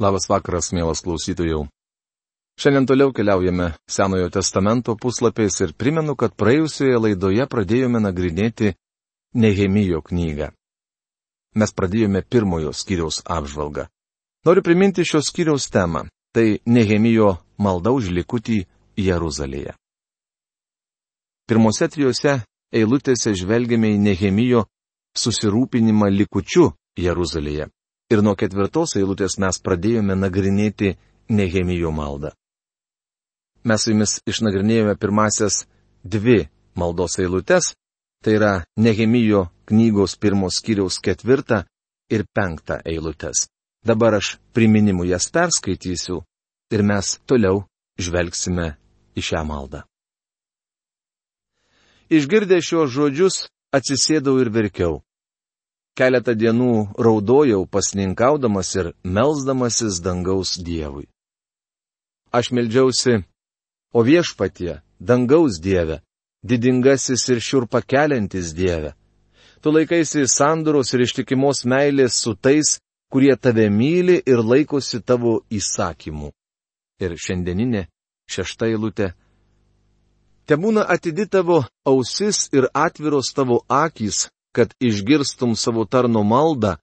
Labas vakaras, mielas klausytojų. Šiandien toliau keliaujame Senojo testamento puslapiais ir primenu, kad praėjusioje laidoje pradėjome nagrinėti Nehemijo knygą. Mes pradėjome pirmojo skyriaus apžvalgą. Noriu priminti šios skyriaus temą - tai Nehemijo malda už likutį Jeruzalėje. Pirmose trijose eilutėse žvelgiame į Nehemijo susirūpinimą likučiu Jeruzalėje ir nuo ketvirtos eilutės mes pradėjome nagrinėti Nehemijo maldą. Mes su jumis išnagrinėjome pirmasias dvi maldos eilutes, tai yra Nehemijo knygos pirmos skyriaus ketvirtą ir penktą eilutes. Dabar aš priminimu jas perskaitysiu ir mes toliau žvelgsime į šią maldą. Išgirdę šios žodžius, atsisėdau ir verkiau keletą dienų raudojau pasninkaudamas ir melzdamasis dangaus Dievui. Aš meldžiausi, o viešpatie, dangaus Dieve, didingasis ir šiurpa keliantis Dieve. Tu laikaisi sandoros ir ištikimos meilės su tais, kurie tave myli ir laikosi tavo įsakymų. Ir šiandieninė šešta eilutė. Te būna atidi tavo ausis ir atviros tavo akys, kad išgirstum savo tarno maldą,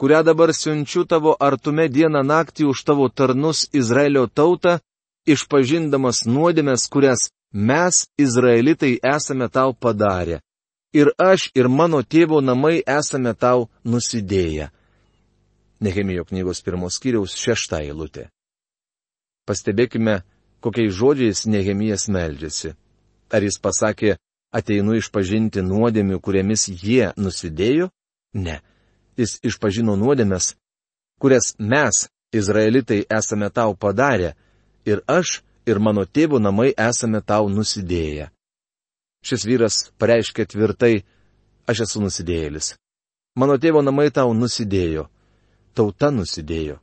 kurią dabar siunčiu tavo artume dieną naktį už tavo tarnus Izraelio tautą, išpažindamas nuodėmės, kurias mes, Izraelitai, esame tau padarę. Ir aš, ir mano tėvo namai esame tau nusidėję. Nehemijo knygos pirmos kiriaus šešta eilutė. Pastebėkime, kokiais žodžiais Nehemijas meldžiasi. Ar jis pasakė, ateinu išpažinti nuodėmių, kuriamis jie nusidėjo? Ne. Jis išpažino nuodėmės, kurias mes, Izraelitai, esame tau padarę, ir aš, ir mano tėvų namai esame tau nusidėję. Šis vyras pareiškia tvirtai, aš esu nusidėjėlis. Mano tėvo namai tau nusidėjo. Tauta nusidėjo.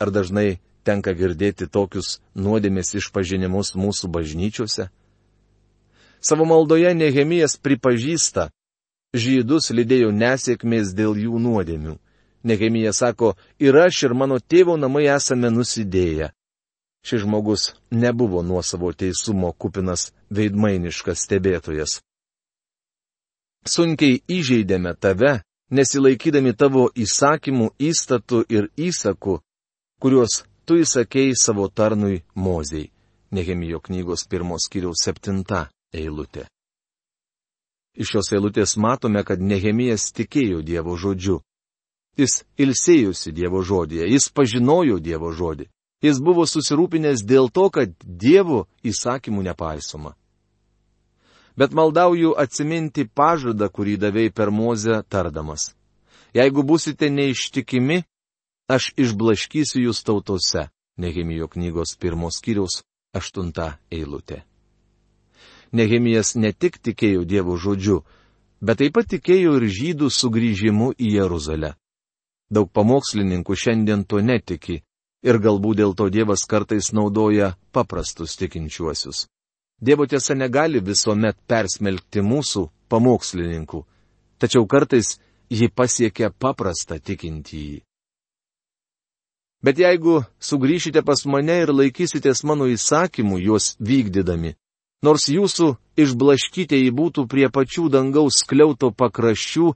Ar dažnai tenka girdėti tokius nuodėmės išpažinimus mūsų bažnyčiose? Savo maldoje Nehemijas pripažįsta, žydus lydėjo nesėkmės dėl jų nuodėmių. Nehemija sako, ir aš ir mano tėvo namai esame nusidėję. Šis žmogus nebuvo nuo savo teisumo kupinas veidmainiškas stebėtojas. Sunkiai įžeidėme tave, nesilaikydami tavo įsakymų, įstatų ir įsakų, kuriuos tu įsakėjai savo tarnui Mozei. Nehemijo knygos pirmos kiriaus septinta eilutė. Iš šios eilutės matome, kad Nehemijas tikėjo Dievo žodžiu. Jis ilsėjusi Dievo žodėje, jis pažinojo Dievo žodį. Jis buvo susirūpinęs dėl to, kad Dievo įsakymų nepaisoma. Bet maldauju atsiminti pažadą, kurį davėjai per mozę tardamas. Jeigu busite neištikimi, aš išblaškysiu jūs tautose. Nehemijo knygos pirmos kiriaus aštunta eilutė. Nehemijas ne tik tikėjo Dievo žodžiu, bet taip pat tikėjo ir žydų sugrįžimu į Jeruzalę. Daug pamokslininkų šiandien to netiki ir galbūt dėl to Dievas kartais naudoja paprastus tikinčiuosius. Dievo tiesa negali visuomet persmelkti mūsų pamokslininkų, tačiau kartais ji pasiekia paprastą tikintįjį. Bet jeigu sugrįšite pas mane ir laikysitės mano įsakymų juos vykdydami, Nors jūsų išblaškytieji būtų prie pačių dangaus kliauto pakraščių,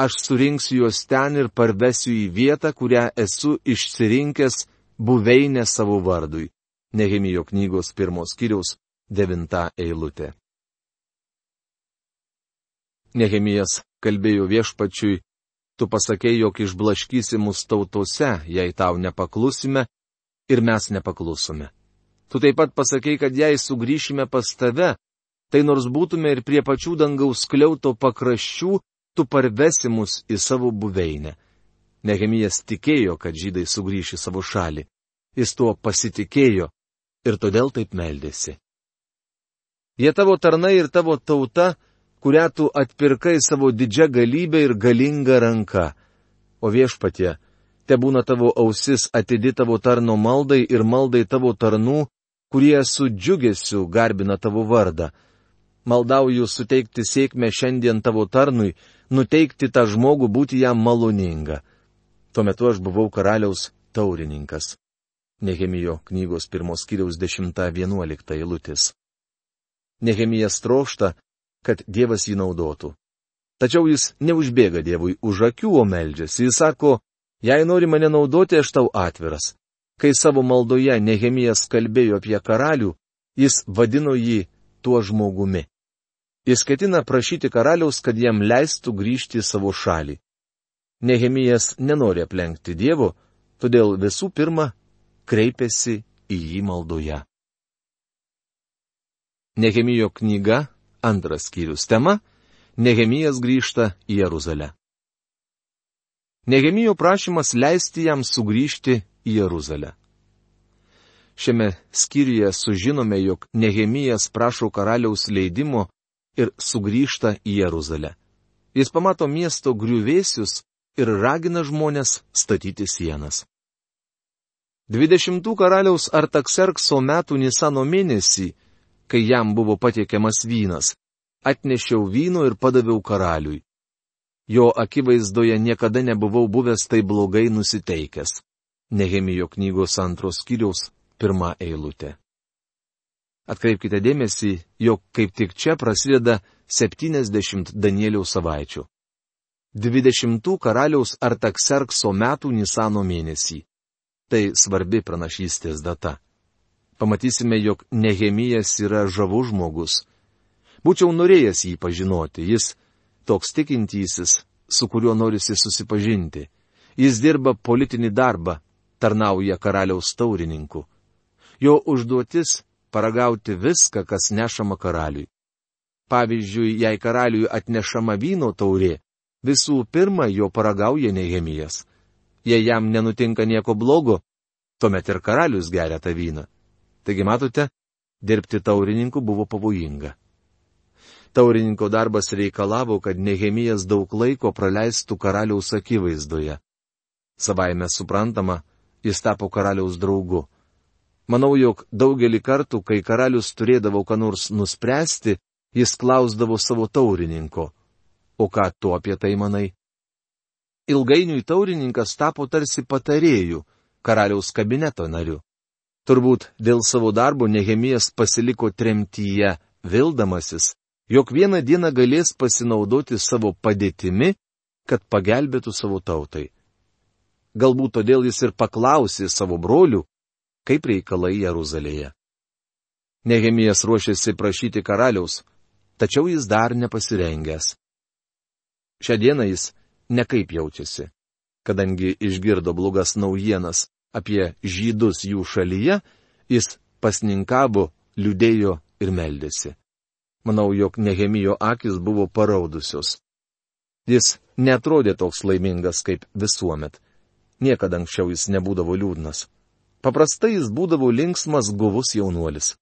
aš surinksiu juos ten ir parvesiu į vietą, kurią esu išsirinkęs buveinę savo vardui. Nehemijo knygos pirmos kiriaus devinta eilutė. Nehemijas kalbėjo viešpačiui, tu pasakėjai, jog išblaškysi mus tautose, jei tau nepaklusime, ir mes nepaklusome. Tu taip pat pasakei, kad jei sugrįšime pas tave, tai nors būtume ir prie pačių dangaus kliauto pakraščių, tu parvesi mus į savo buveinę. Nehemijas tikėjo, kad žydai sugrįš į savo šalį. Jis tuo pasitikėjo ir todėl taip meldėsi. Jie tavo tarnai ir tavo tauta, kurią tu atpirkai savo didžią galybę ir galingą ranką. O viešpatie, te būna tavo ausis atidi tavo tarno maldai ir maldai tavo tarnų, kurie su džiugesiu garbina tavo vardą. Maldauju suteikti sėkmę šiandien tavo tarnui, nuteikti tą žmogų būti jam maloninga. Tuo metu aš buvau karaliaus taurininkas. Nehemijo knygos pirmos kiriaus 10-11 eilutės. Nehemijas trokšta, kad Dievas jį naudotų. Tačiau jis neužbėga Dievui už akių, o meldžiasi. Jis sako, jei nori mane naudoti, aš tau atviras. Kai savo maldoje Nehemijas kalbėjo apie karalių, jis vadino jį tuo žmogumi. Jis ketina prašyti karaliaus, kad jam leistų grįžti į savo šalį. Nehemijas nenori aplenkti Dievo, todėl visų pirma kreipiasi į jį maldoje. Nehemijo knyga, antras skyrius tema - Nehemijas grįžta į Jeruzalę. Nehemijo prašymas leisti jam sugrįžti į Jeruzalę. Šiame skyriuje sužinome, jog Nehemijas prašo karaliaus leidimo ir sugrįžta į Jeruzalę. Jis pamato miesto griuvėsius ir ragina žmonės statyti sienas. 20 karaliaus Artakserkso metų Nisano mėnesį, kai jam buvo patiekiamas vynas, atnešiau vyno ir padaviau karaliui. Jo akivaizdoje niekada nebuvau buvęs taip blogai nusiteikęs. Nehemijo knygos antros skyriaus pirma eilutė. Atkreipkite dėmesį, jog kaip tik čia prasideda 70 Danieliaus savaičių. 20 karaliaus Artakserkso metų Nisano mėnesį. Tai svarbi pranašystės data. Pamatysime, jog Nehemijas yra žavus žmogus. Būčiau norėjęs jį pažinoti, jis toks tikintysis, su kuriuo norisi susipažinti. Jis dirba politinį darbą, tarnauja karaliaus taurininku. Jo užduotis paragauti viską, kas nešama karaliui. Pavyzdžiui, jei karaliui atnešama vyno taurė, visų pirma jo paragauja Nehemijas. Jei jam nenutinka nieko blogo, tuomet ir karalius geria tą vyną. Taigi matote, dirbti taurininku buvo pavojinga. Taurininko darbas reikalavo, kad Nehemijas daug laiko praleistų karaliaus akivaizdoje. Savaime suprantama, jis tapo karaliaus draugu. Manau, jog daugelį kartų, kai karalius turėdavo ką nors nuspręsti, jis klausdavo savo taurininko. O ką tu apie tai manai? Ilgainiui taurininkas tapo tarsi patarėjų, karaliaus kabineto nariu. Turbūt dėl savo darbo Nehemijas pasiliko tremtyje, vildamasis, jog vieną dieną galės pasinaudoti savo padėtimi, kad pagelbėtų savo tautai. Galbūt todėl jis ir paklausė savo brolių, kaip reikalai Jeruzalėje. Nehemijas ruošiasi prašyti karaliaus, tačiau jis dar nepasirengęs. Šią dieną jis nekaip jaučiasi, kadangi išgirdo blogas naujienas apie žydus jų šalyje, jis pasninkavo, liūdėjo ir meldėsi. Manau, jog Nehemijo akis buvo paraudusios. Jis netrodė toks laimingas kaip visuomet. Niekada anksčiau jis nebūdavo liūdnas. Paprastai jis būdavo linksmas guvus jaunuolis.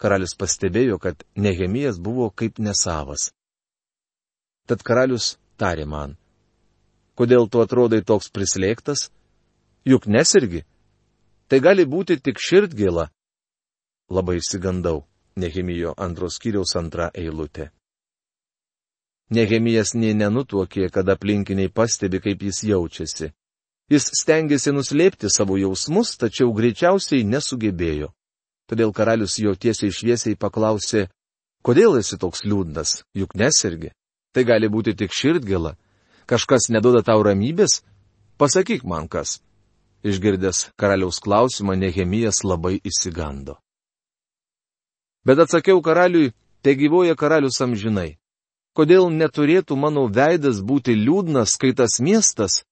Karalius pastebėjo, kad Nehemijas buvo kaip nesavas. Tad karalius tarė man, kodėl tu atrodai toks prislėgtas? Juk nesirgi. Tai gali būti tik širdgėla. Labai įsigandau, Nehemijo antros kiriaus antra eilutė. Nehemijas nė nenutuokė, kad aplinkiniai pastebi, kaip jis jaučiasi. Jis stengiasi nuslėpti savo jausmus, tačiau greičiausiai nesugebėjo. Todėl karalius jo tiesiai šviesiai paklausė, kodėl esi toks liūdnas, juk nesirgi. Tai gali būti tik širdgėla. Kažkas neduoda tau ramybės? Pasakyk man kas. Išgirdęs karaliaus klausimą, Nehemijas labai įsigando. Bet atsakiau karaliui, te gyvoja karalius amžinai. Kodėl neturėtų mano veidas būti liūdnas, kai tas miestas,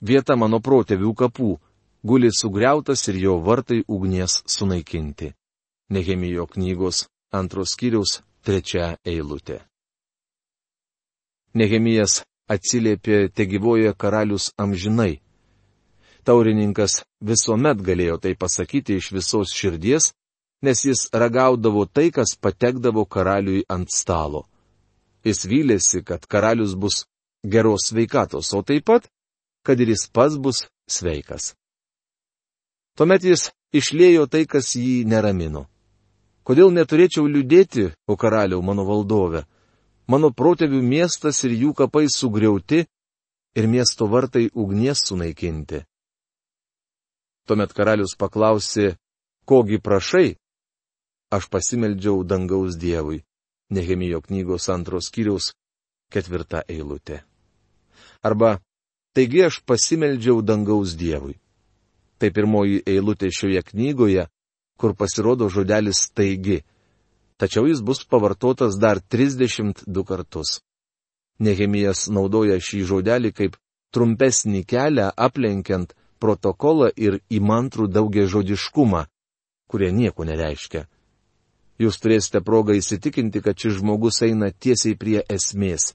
vieta mano protėvių kapų, guli sugriautas ir jo vartai ugnies sunaikinti. Nehemijo knygos antros skyriaus trečia eilutė. Nehemijas atsiliepė te gyvoje karalius amžinai. Taurininkas visuomet galėjo tai pasakyti iš visos širdies, nes jis ragaudavo tai, kas patekdavo karaliui ant stalo. Jis vylėsi, kad karalius bus geros sveikatos, o taip pat, kad ir jis pats bus sveikas. Tuomet jis išlėjo tai, kas jį neramino. Kodėl neturėčiau liūdėti, o karaliau mano valdove? Mano protėvių miestas ir jų kapai sugriauti ir miesto vartai ugnies sunaikinti. Tuomet karalius paklausė, kogi prašai? Aš pasimeldžiau dangaus Dievui. Nehemijo knygos antros kiriaus ketvirta eilutė. Arba, taigi aš pasimeldžiau dangaus Dievui. Tai pirmoji eilutė šioje knygoje, kur pasirodo žodelis taigi. Tačiau jis bus pavartotas dar 32 kartus. Nehemijas naudoja šį žodelį kaip trumpesnį kelią aplenkiant protokolą ir įmantrų daugia žodiškumą, kurie nieko nereiškia. Jūs turėsite progą įsitikinti, kad šis žmogus eina tiesiai prie esmės.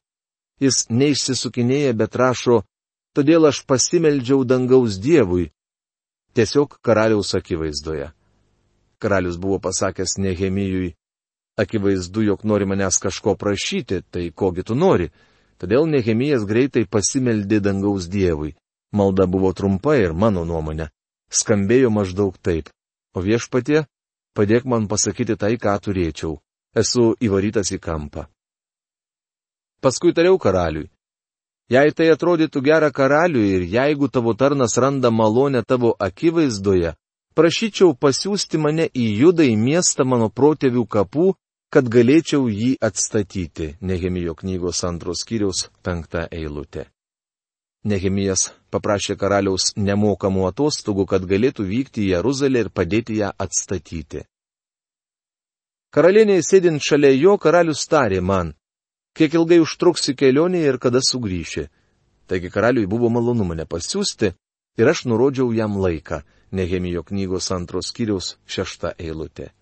Jis neišsisukinėja, bet rašo, todėl aš pasimeldžiau dangaus Dievui. Tiesiog karaliaus akivaizdoje. Karalius buvo pasakęs Nehemijui, akivaizdu, jog nori manęs kažko prašyti, tai kogi tu nori. Todėl Nehemijas greitai pasimeldė dangaus Dievui. Malda buvo trumpa ir mano nuomonė. Skambėjo maždaug taip. O viešpatie, padėk man pasakyti tai, ką turėčiau. Esu įvarytas į kampą. Paskui tariau karaliui. Jei tai atrodytų gera karaliui ir jeigu tavo tarnas randa malonę tavo akivaizdoje, prašyčiau pasiūsti mane į judą į miestą mano protėvių kapų, kad galėčiau jį atstatyti. Nehemijo knygos antros kiriaus penkta eilutė. Nehemijas paprašė karaliaus nemokamų atostogų, kad galėtų vykti į Jeruzalę ir padėti ją atstatyti. Karalienė sėdint šalia jo, karalius tarė man, kiek ilgai užtruksi kelionė ir kada sugrįši. Taigi karaliui buvo malonu mane pasiūsti ir aš nurodžiau jam laiką, Nehemijo knygos antros kiriaus šešta eilutė.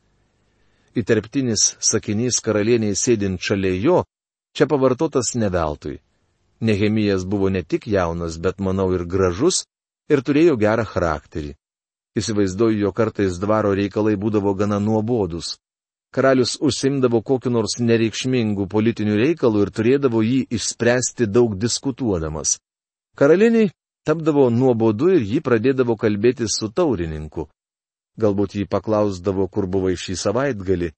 Įterptinis sakinys karalieniai sėdint šalia jo, čia pavartotas neveltui. Nehemijas buvo ne tik jaunas, bet manau ir gražus ir turėjo gerą charakterį. Įsivaizduoju, jo kartais dvaro reikalai būdavo gana nuobodus. Karalius užsimdavo kokiu nors nereikšmingu politiniu reikalu ir turėdavo jį išspręsti daug diskutuodamas. Karalieniai tapdavo nuobodu ir jį pradėdavo kalbėti su taurininku. Galbūt jį paklausdavo, kur buvai šį savaitgalį,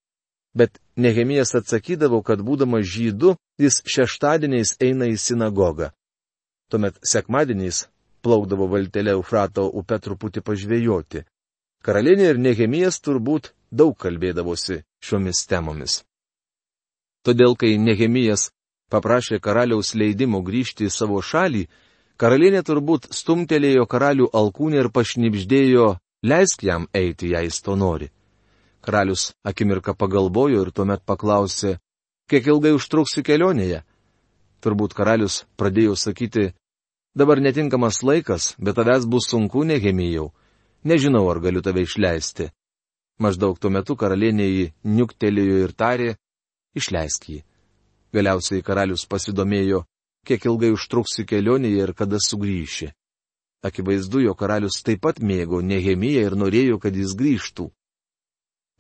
Bet Nehemijas atsakydavo, kad būdamas žydu, jis šeštadieniais eina į sinagogą. Tuomet sekmadieniais plaukdavo valtelė Eufrato upę truputį pažvėjoti. Karalienė ir Nehemijas turbūt daug kalbėdavosi šiomis temomis. Todėl, kai Nehemijas paprašė karaliaus leidimo grįžti į savo šalį, karalienė turbūt stumtelėjo karalių alkūnį ir pašnipždėjo, leisk jam eiti, jei jis to nori. Karalius akimirką pagalvojo ir tuomet paklausė, kiek ilgai užtruksi kelionėje. Turbūt karalius pradėjo sakyti, dabar netinkamas laikas, bet tavęs bus sunku, nehemijau. Nežinau, ar galiu tave išleisti. Maždaug tuo metu karalienė jį niuktelėjo ir tarė, išleisk jį. Galiausiai karalius pasidomėjo, kiek ilgai užtruksi kelionėje ir kada sugrįši. Akivaizdu, jo karalius taip pat mėgo Nehemiją ir norėjo, kad jis grįžtų.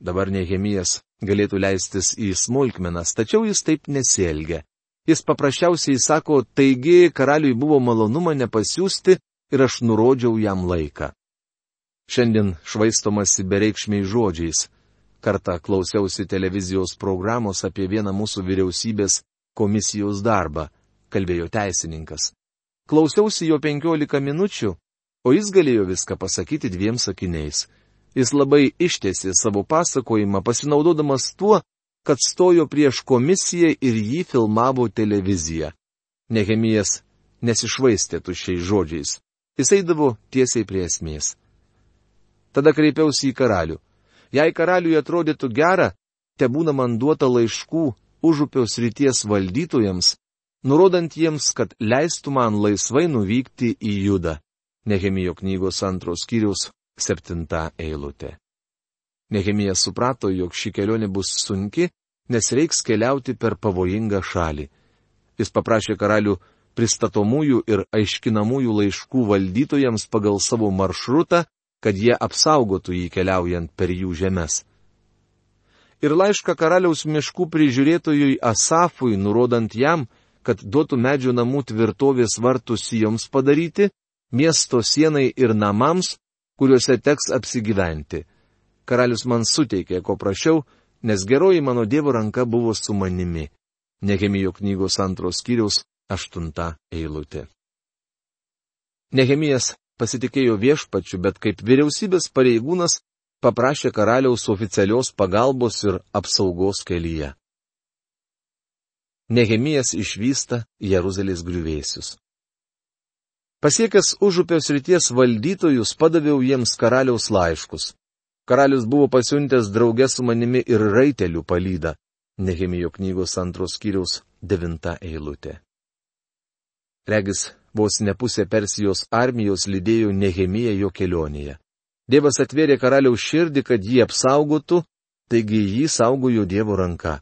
Dabar Nehemijas galėtų leistis į smulkmenas, tačiau jis taip nesielgia. Jis paprasčiausiai sako, taigi karaliui buvo malonu mane pasiūsti ir aš nurodžiau jam laiką. Šiandien švaistomasi bereikšmiai žodžiais. Kartą klausiausi televizijos programos apie vieną mūsų vyriausybės komisijos darbą, kalbėjo teisininkas. Klausiausi jo penkiolika minučių, o jis galėjo viską pasakyti dviem sakiniais. Jis labai ištėsi savo pasakojimą, pasinaudodamas tuo, kad stojo prieš komisiją ir jį filmavo televizija. Nehemijas nesišvaistė tušiais žodžiais. Jis eidavo tiesiai prie esmės. Tada kreipiausi į karalių. Jei karaliui atrodytų gera, te būna man duota laiškų užupios ryties valdytojams, nurodant jiems, kad leistų man laisvai nuvykti į Judą. Nehemijo knygos antros skyriaus septinta eilutė. Nehemijas suprato, jog ši kelionė bus sunki, nes reiks keliauti per pavojingą šalį. Jis paprašė karalių pristatomųjų ir aiškinamųjų laiškų valdytojams pagal savo maršrutą, kad jie apsaugotų jį keliaujant per jų žemės. Ir laišką karaliaus miškų prižiūrėtojui Asafui, nurodant jam, kad duotų medžio namų tvirtovės vartus joms padaryti, miesto sienai ir namams, kuriuose teks apsigyventi. Karalius man suteikė, ko prašiau, nes geroji mano Dievo ranka buvo su manimi. Nehemijo knygos antros skyriaus aštunta eilutė. Nehemijas pasitikėjo viešpačiu, bet kaip vyriausybės pareigūnas paprašė karaliaus oficialios pagalbos ir apsaugos kelyje. Nehemijas išvysta Jeruzalės griuvėsius. Pasiekęs užupės ryties valdytojus, padaviau jiems karaliaus laiškus. Karalius buvo pasiuntęs draugę su manimi ir raitelių palydą. Nehemijo knygos antros kiriaus devinta eilutė. Regis, vos ne pusė Persijos armijos lydėjo Nehemiją jo kelionėje. Dievas atvėrė karaliaus širdį, kad jį apsaugotų, taigi jį saugojo Dievo ranka.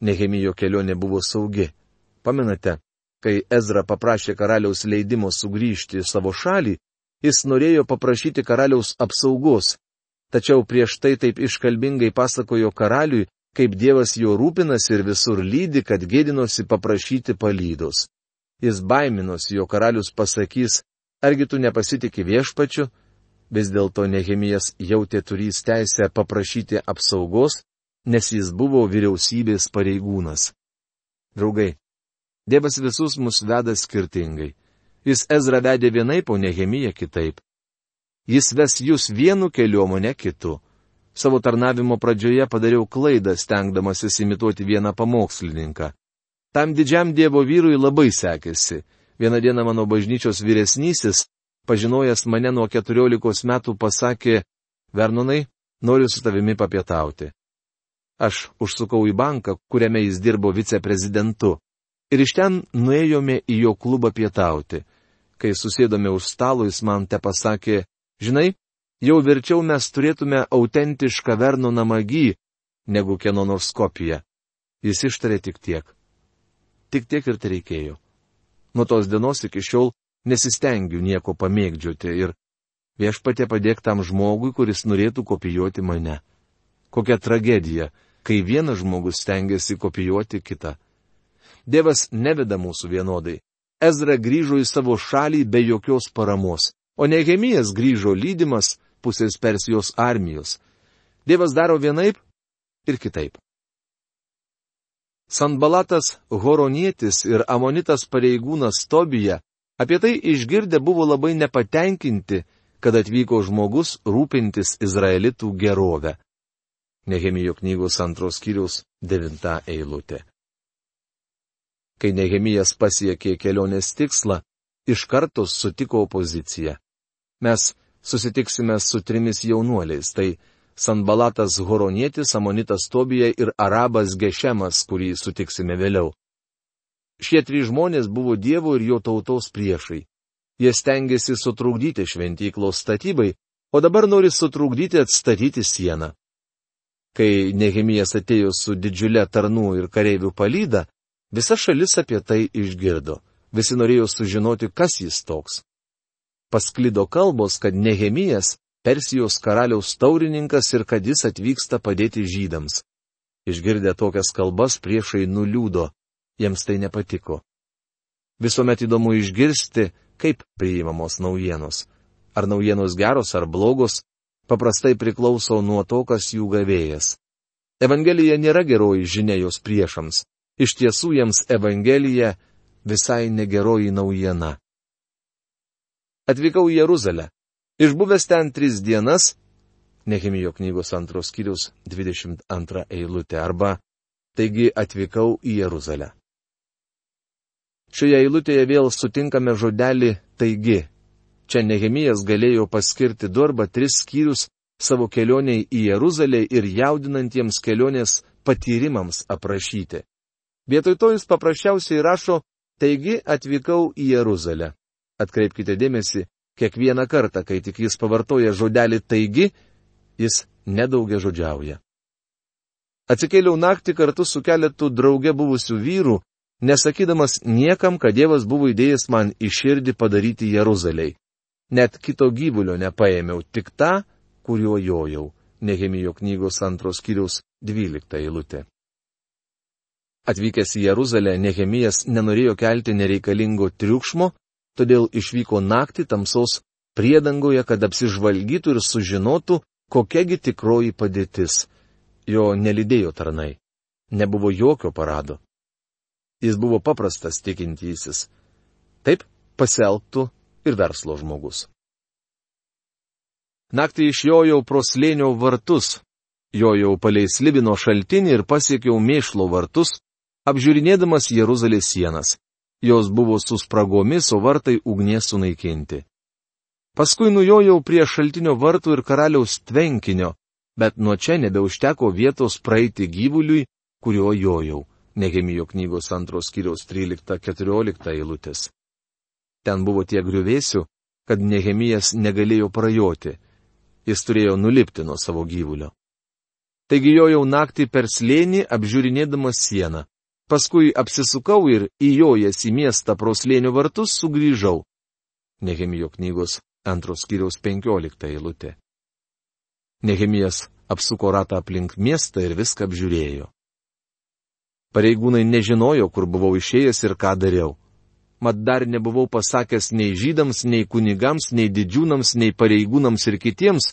Nehemijo kelionė buvo saugi. Pamenate, kai Ezra paprašė karaliaus leidimo sugrįžti į savo šalį, jis norėjo paprašyti karaliaus apsaugos, tačiau prieš tai taip iškalbingai pasakojo karaliui, kaip Dievas jo rūpinasi ir visur lydi, kad gėdinosi paprašyti palydos. Jis baiminosi, jo karalius pasakys, argi tu nepasitikė viešpačiu, vis dėlto Nehemijas jautė turys teisę paprašyti apsaugos, nes jis buvo vyriausybės pareigūnas. Draugai, Dievas visus mus veda skirtingai. Jis Ezra vedė vienaip, o Nehemija kitaip. Jis ves jūs vienu keliu, o ne kitu. Savo tarnavimo pradžioje padariau klaidą, stengdamasis imituoti vieną pamokslininką. Tam didžiam Dievo vyrui labai sekėsi. Vieną dieną mano bažnyčios vyresnysis, pažinojęs mane nuo keturiolikos metų, pasakė, Vernonai, noriu su tavimi papietauti. Aš užsukau į banką, kuriame jis dirbo viceprezidentu. Ir iš ten nuėjome į jo klubą pietauti. Kai susėdome už stalo, jis man te pasakė, Žinai, jau verčiau mes turėtume autentišką Verno namagį, negu kieno nors kopiją. Jis ištarė tik tiek. Tik tiek ir tai reikėjo. Nuo tos dienos iki šiol nesistengiu nieko pamėgdžioti ir viešpatė padėk tam žmogui, kuris norėtų kopijuoti mane. Kokia tragedija, kai vienas žmogus stengiasi kopijuoti kitą. Dievas neveda mūsų vienodai. Ezra grįžo į savo šalį be jokios paramos o Nehemijas grįžo lydimas pusės Persijos armijos. Dievas daro vienaip ir kitaip. Sanbalatas Horonietis ir Amonitas pareigūnas Tobija apie tai išgirdę buvo labai nepatenkinti, kad atvyko žmogus rūpintis Izraelitų gerovę. Nehemijo knygos antros kiriaus devinta eilutė. Kai Nehemijas pasiekė kelionės tikslą, iš karto sutiko opoziciją mes susitiksime su trimis jaunuoliais - tai Sanbalatas Horonietis, Amonitas Tobija ir Arabas Gešemas, kurį sutiksime vėliau. Šie trys žmonės buvo Dievo ir jo tautos priešai. Jie stengiasi sutrukdyti šventyklos statybai, o dabar nori sutrukdyti atstatyti sieną. Kai Nehemijas atėjo su didžiulė tarnų ir kareivių palyda, visa šalis apie tai išgirdo. Visi norėjo sužinoti, kas jis toks pasklido kalbos, kad Nehemijas Persijos karaliaus taurininkas ir kad jis atvyksta padėti žydams. Išgirdę tokias kalbas priešai nuliūdo, jiems tai nepatiko. Visuomet įdomu išgirsti, kaip priimamos naujienos. Ar naujienos geros ar blogos, paprastai priklauso nuo to, kas jų gavėjas. Evangelija nėra geroji žinia jos priešams. Iš tiesų jiems Evangelija visai negeroji naujiena atvykau į Jeruzalę. Išbuvęs ten tris dienas, Nehemijo knygos antros kiriaus 22 eilutė arba Taigi atvykau į Jeruzalę. Šioje eilutėje vėl sutinkame žodelį taigi. Čia Nehemijas galėjo paskirti du arba tris skyrius savo kelioniai į Jeruzalę ir jaudinantiems kelionės patyrimams aprašyti. Vietoj to jis paprasčiausiai rašo, taigi atvykau į Jeruzalę. Atkreipkite dėmesį, kiekvieną kartą, kai tik jis pavartoja žodelį taigi, jis nedaugia žodžiauja. Atsikėliau naktį kartu su keletu drauge buvusių vyrų, nesakydamas niekam, kad Dievas buvo įdėjęs man į širdį padaryti Jeruzaliai. Net kito gyvulio nepaėmiau, tik tą, kuriuo jojau. Nehemijo knygos antros kiriaus 12 eilutė. Atvykęs į Jeruzalę, Nehemijas nenorėjo kelti nereikalingo triukšmo todėl išvyko naktį tamsos priedangoje, kad apsižvalgytų ir sužinotų, kokiagi tikroji padėtis. Jo nelidėjo tarnai. Nebuvo jokio parado. Jis buvo paprastas tikintysis. Taip pasielgtų ir verslo žmogus. Naktį išjojau pro slėnio vartus, jojau palei slibino šaltinį ir pasiekiau mėšlo vartus, apžiūrinėdamas Jeruzalės sienas. Jos buvo su spragomis, o vartai ugnies sunaikinti. Paskui nujojau prie šaltinio vartų ir karaliaus tvenkinio, bet nuo čia nebeužteko vietos praeiti gyvuliui, kuriuo jojau. Nehemijo knygos antros kiriaus 13-14 eilutės. Ten buvo tiek griuvėsių, kad Nehemijas negalėjo prajoti jis turėjo nulipti nuo savo gyvulio. Taigi jo jau naktį per slėnį apžiūrinėdamas sieną. Paskui apsisukau ir įjojęs į miestą pro slėnio vartus sugrįžau. Nehemijo knygos antros kiriaus penkiolikta eilutė. Nehemijas apsuko ratą aplink miestą ir viską apžiūrėjo. Pareigūnai nežinojo, kur buvau išėjęs ir ką dariau mat dar nebuvau pasakęs nei žydams, nei kunigams, nei didžiūnams, nei pareigūnams ir kitiems,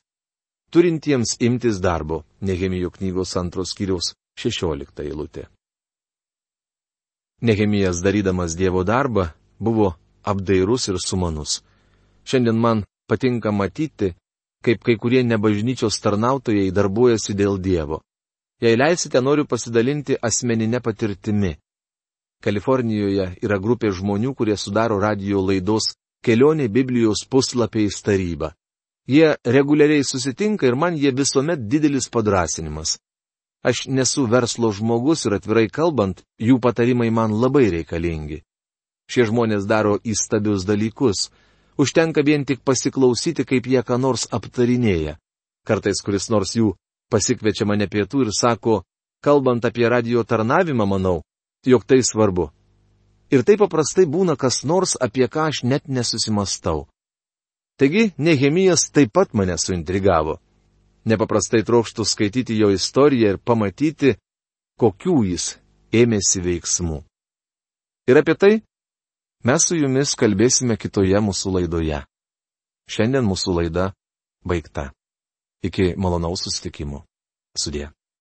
turintiems imtis darbo, Nehemijo knygos antros kiriaus 16 eilutė. Nehemijas darydamas Dievo darbą buvo apdairus ir sumanus. Šiandien man patinka matyti, kaip kai kurie nebažnyčios tarnautojai darbuojasi dėl Dievo. Jei leisite, noriu pasidalinti asmeninę patirtimi. Kalifornijoje yra grupė žmonių, kurie sudaro radio laidos kelionė Biblijos puslapiais taryba. Jie reguliariai susitinka ir man jie visuomet didelis padrasinimas. Aš nesu verslo žmogus ir atvirai kalbant, jų patarimai man labai reikalingi. Šie žmonės daro įstabius dalykus. Užtenka vien tik pasiklausyti, kaip jie ką nors aptarinėja. Kartais kuris nors jų pasikviečia mane pietų ir sako, kalbant apie radio tarnavimą, manau, jog tai svarbu. Ir tai paprastai būna kas nors, apie ką aš net nesusimastau. Taigi, Nehemijas taip pat mane suintrigavo. Nepaprastai trokštų skaityti jo istoriją ir pamatyti, kokių jis ėmėsi veiksmų. Ir apie tai mes su jumis kalbėsime kitoje mūsų laidoje. Šiandien mūsų laida baigta. Iki malonaus susitikimų. Sudė.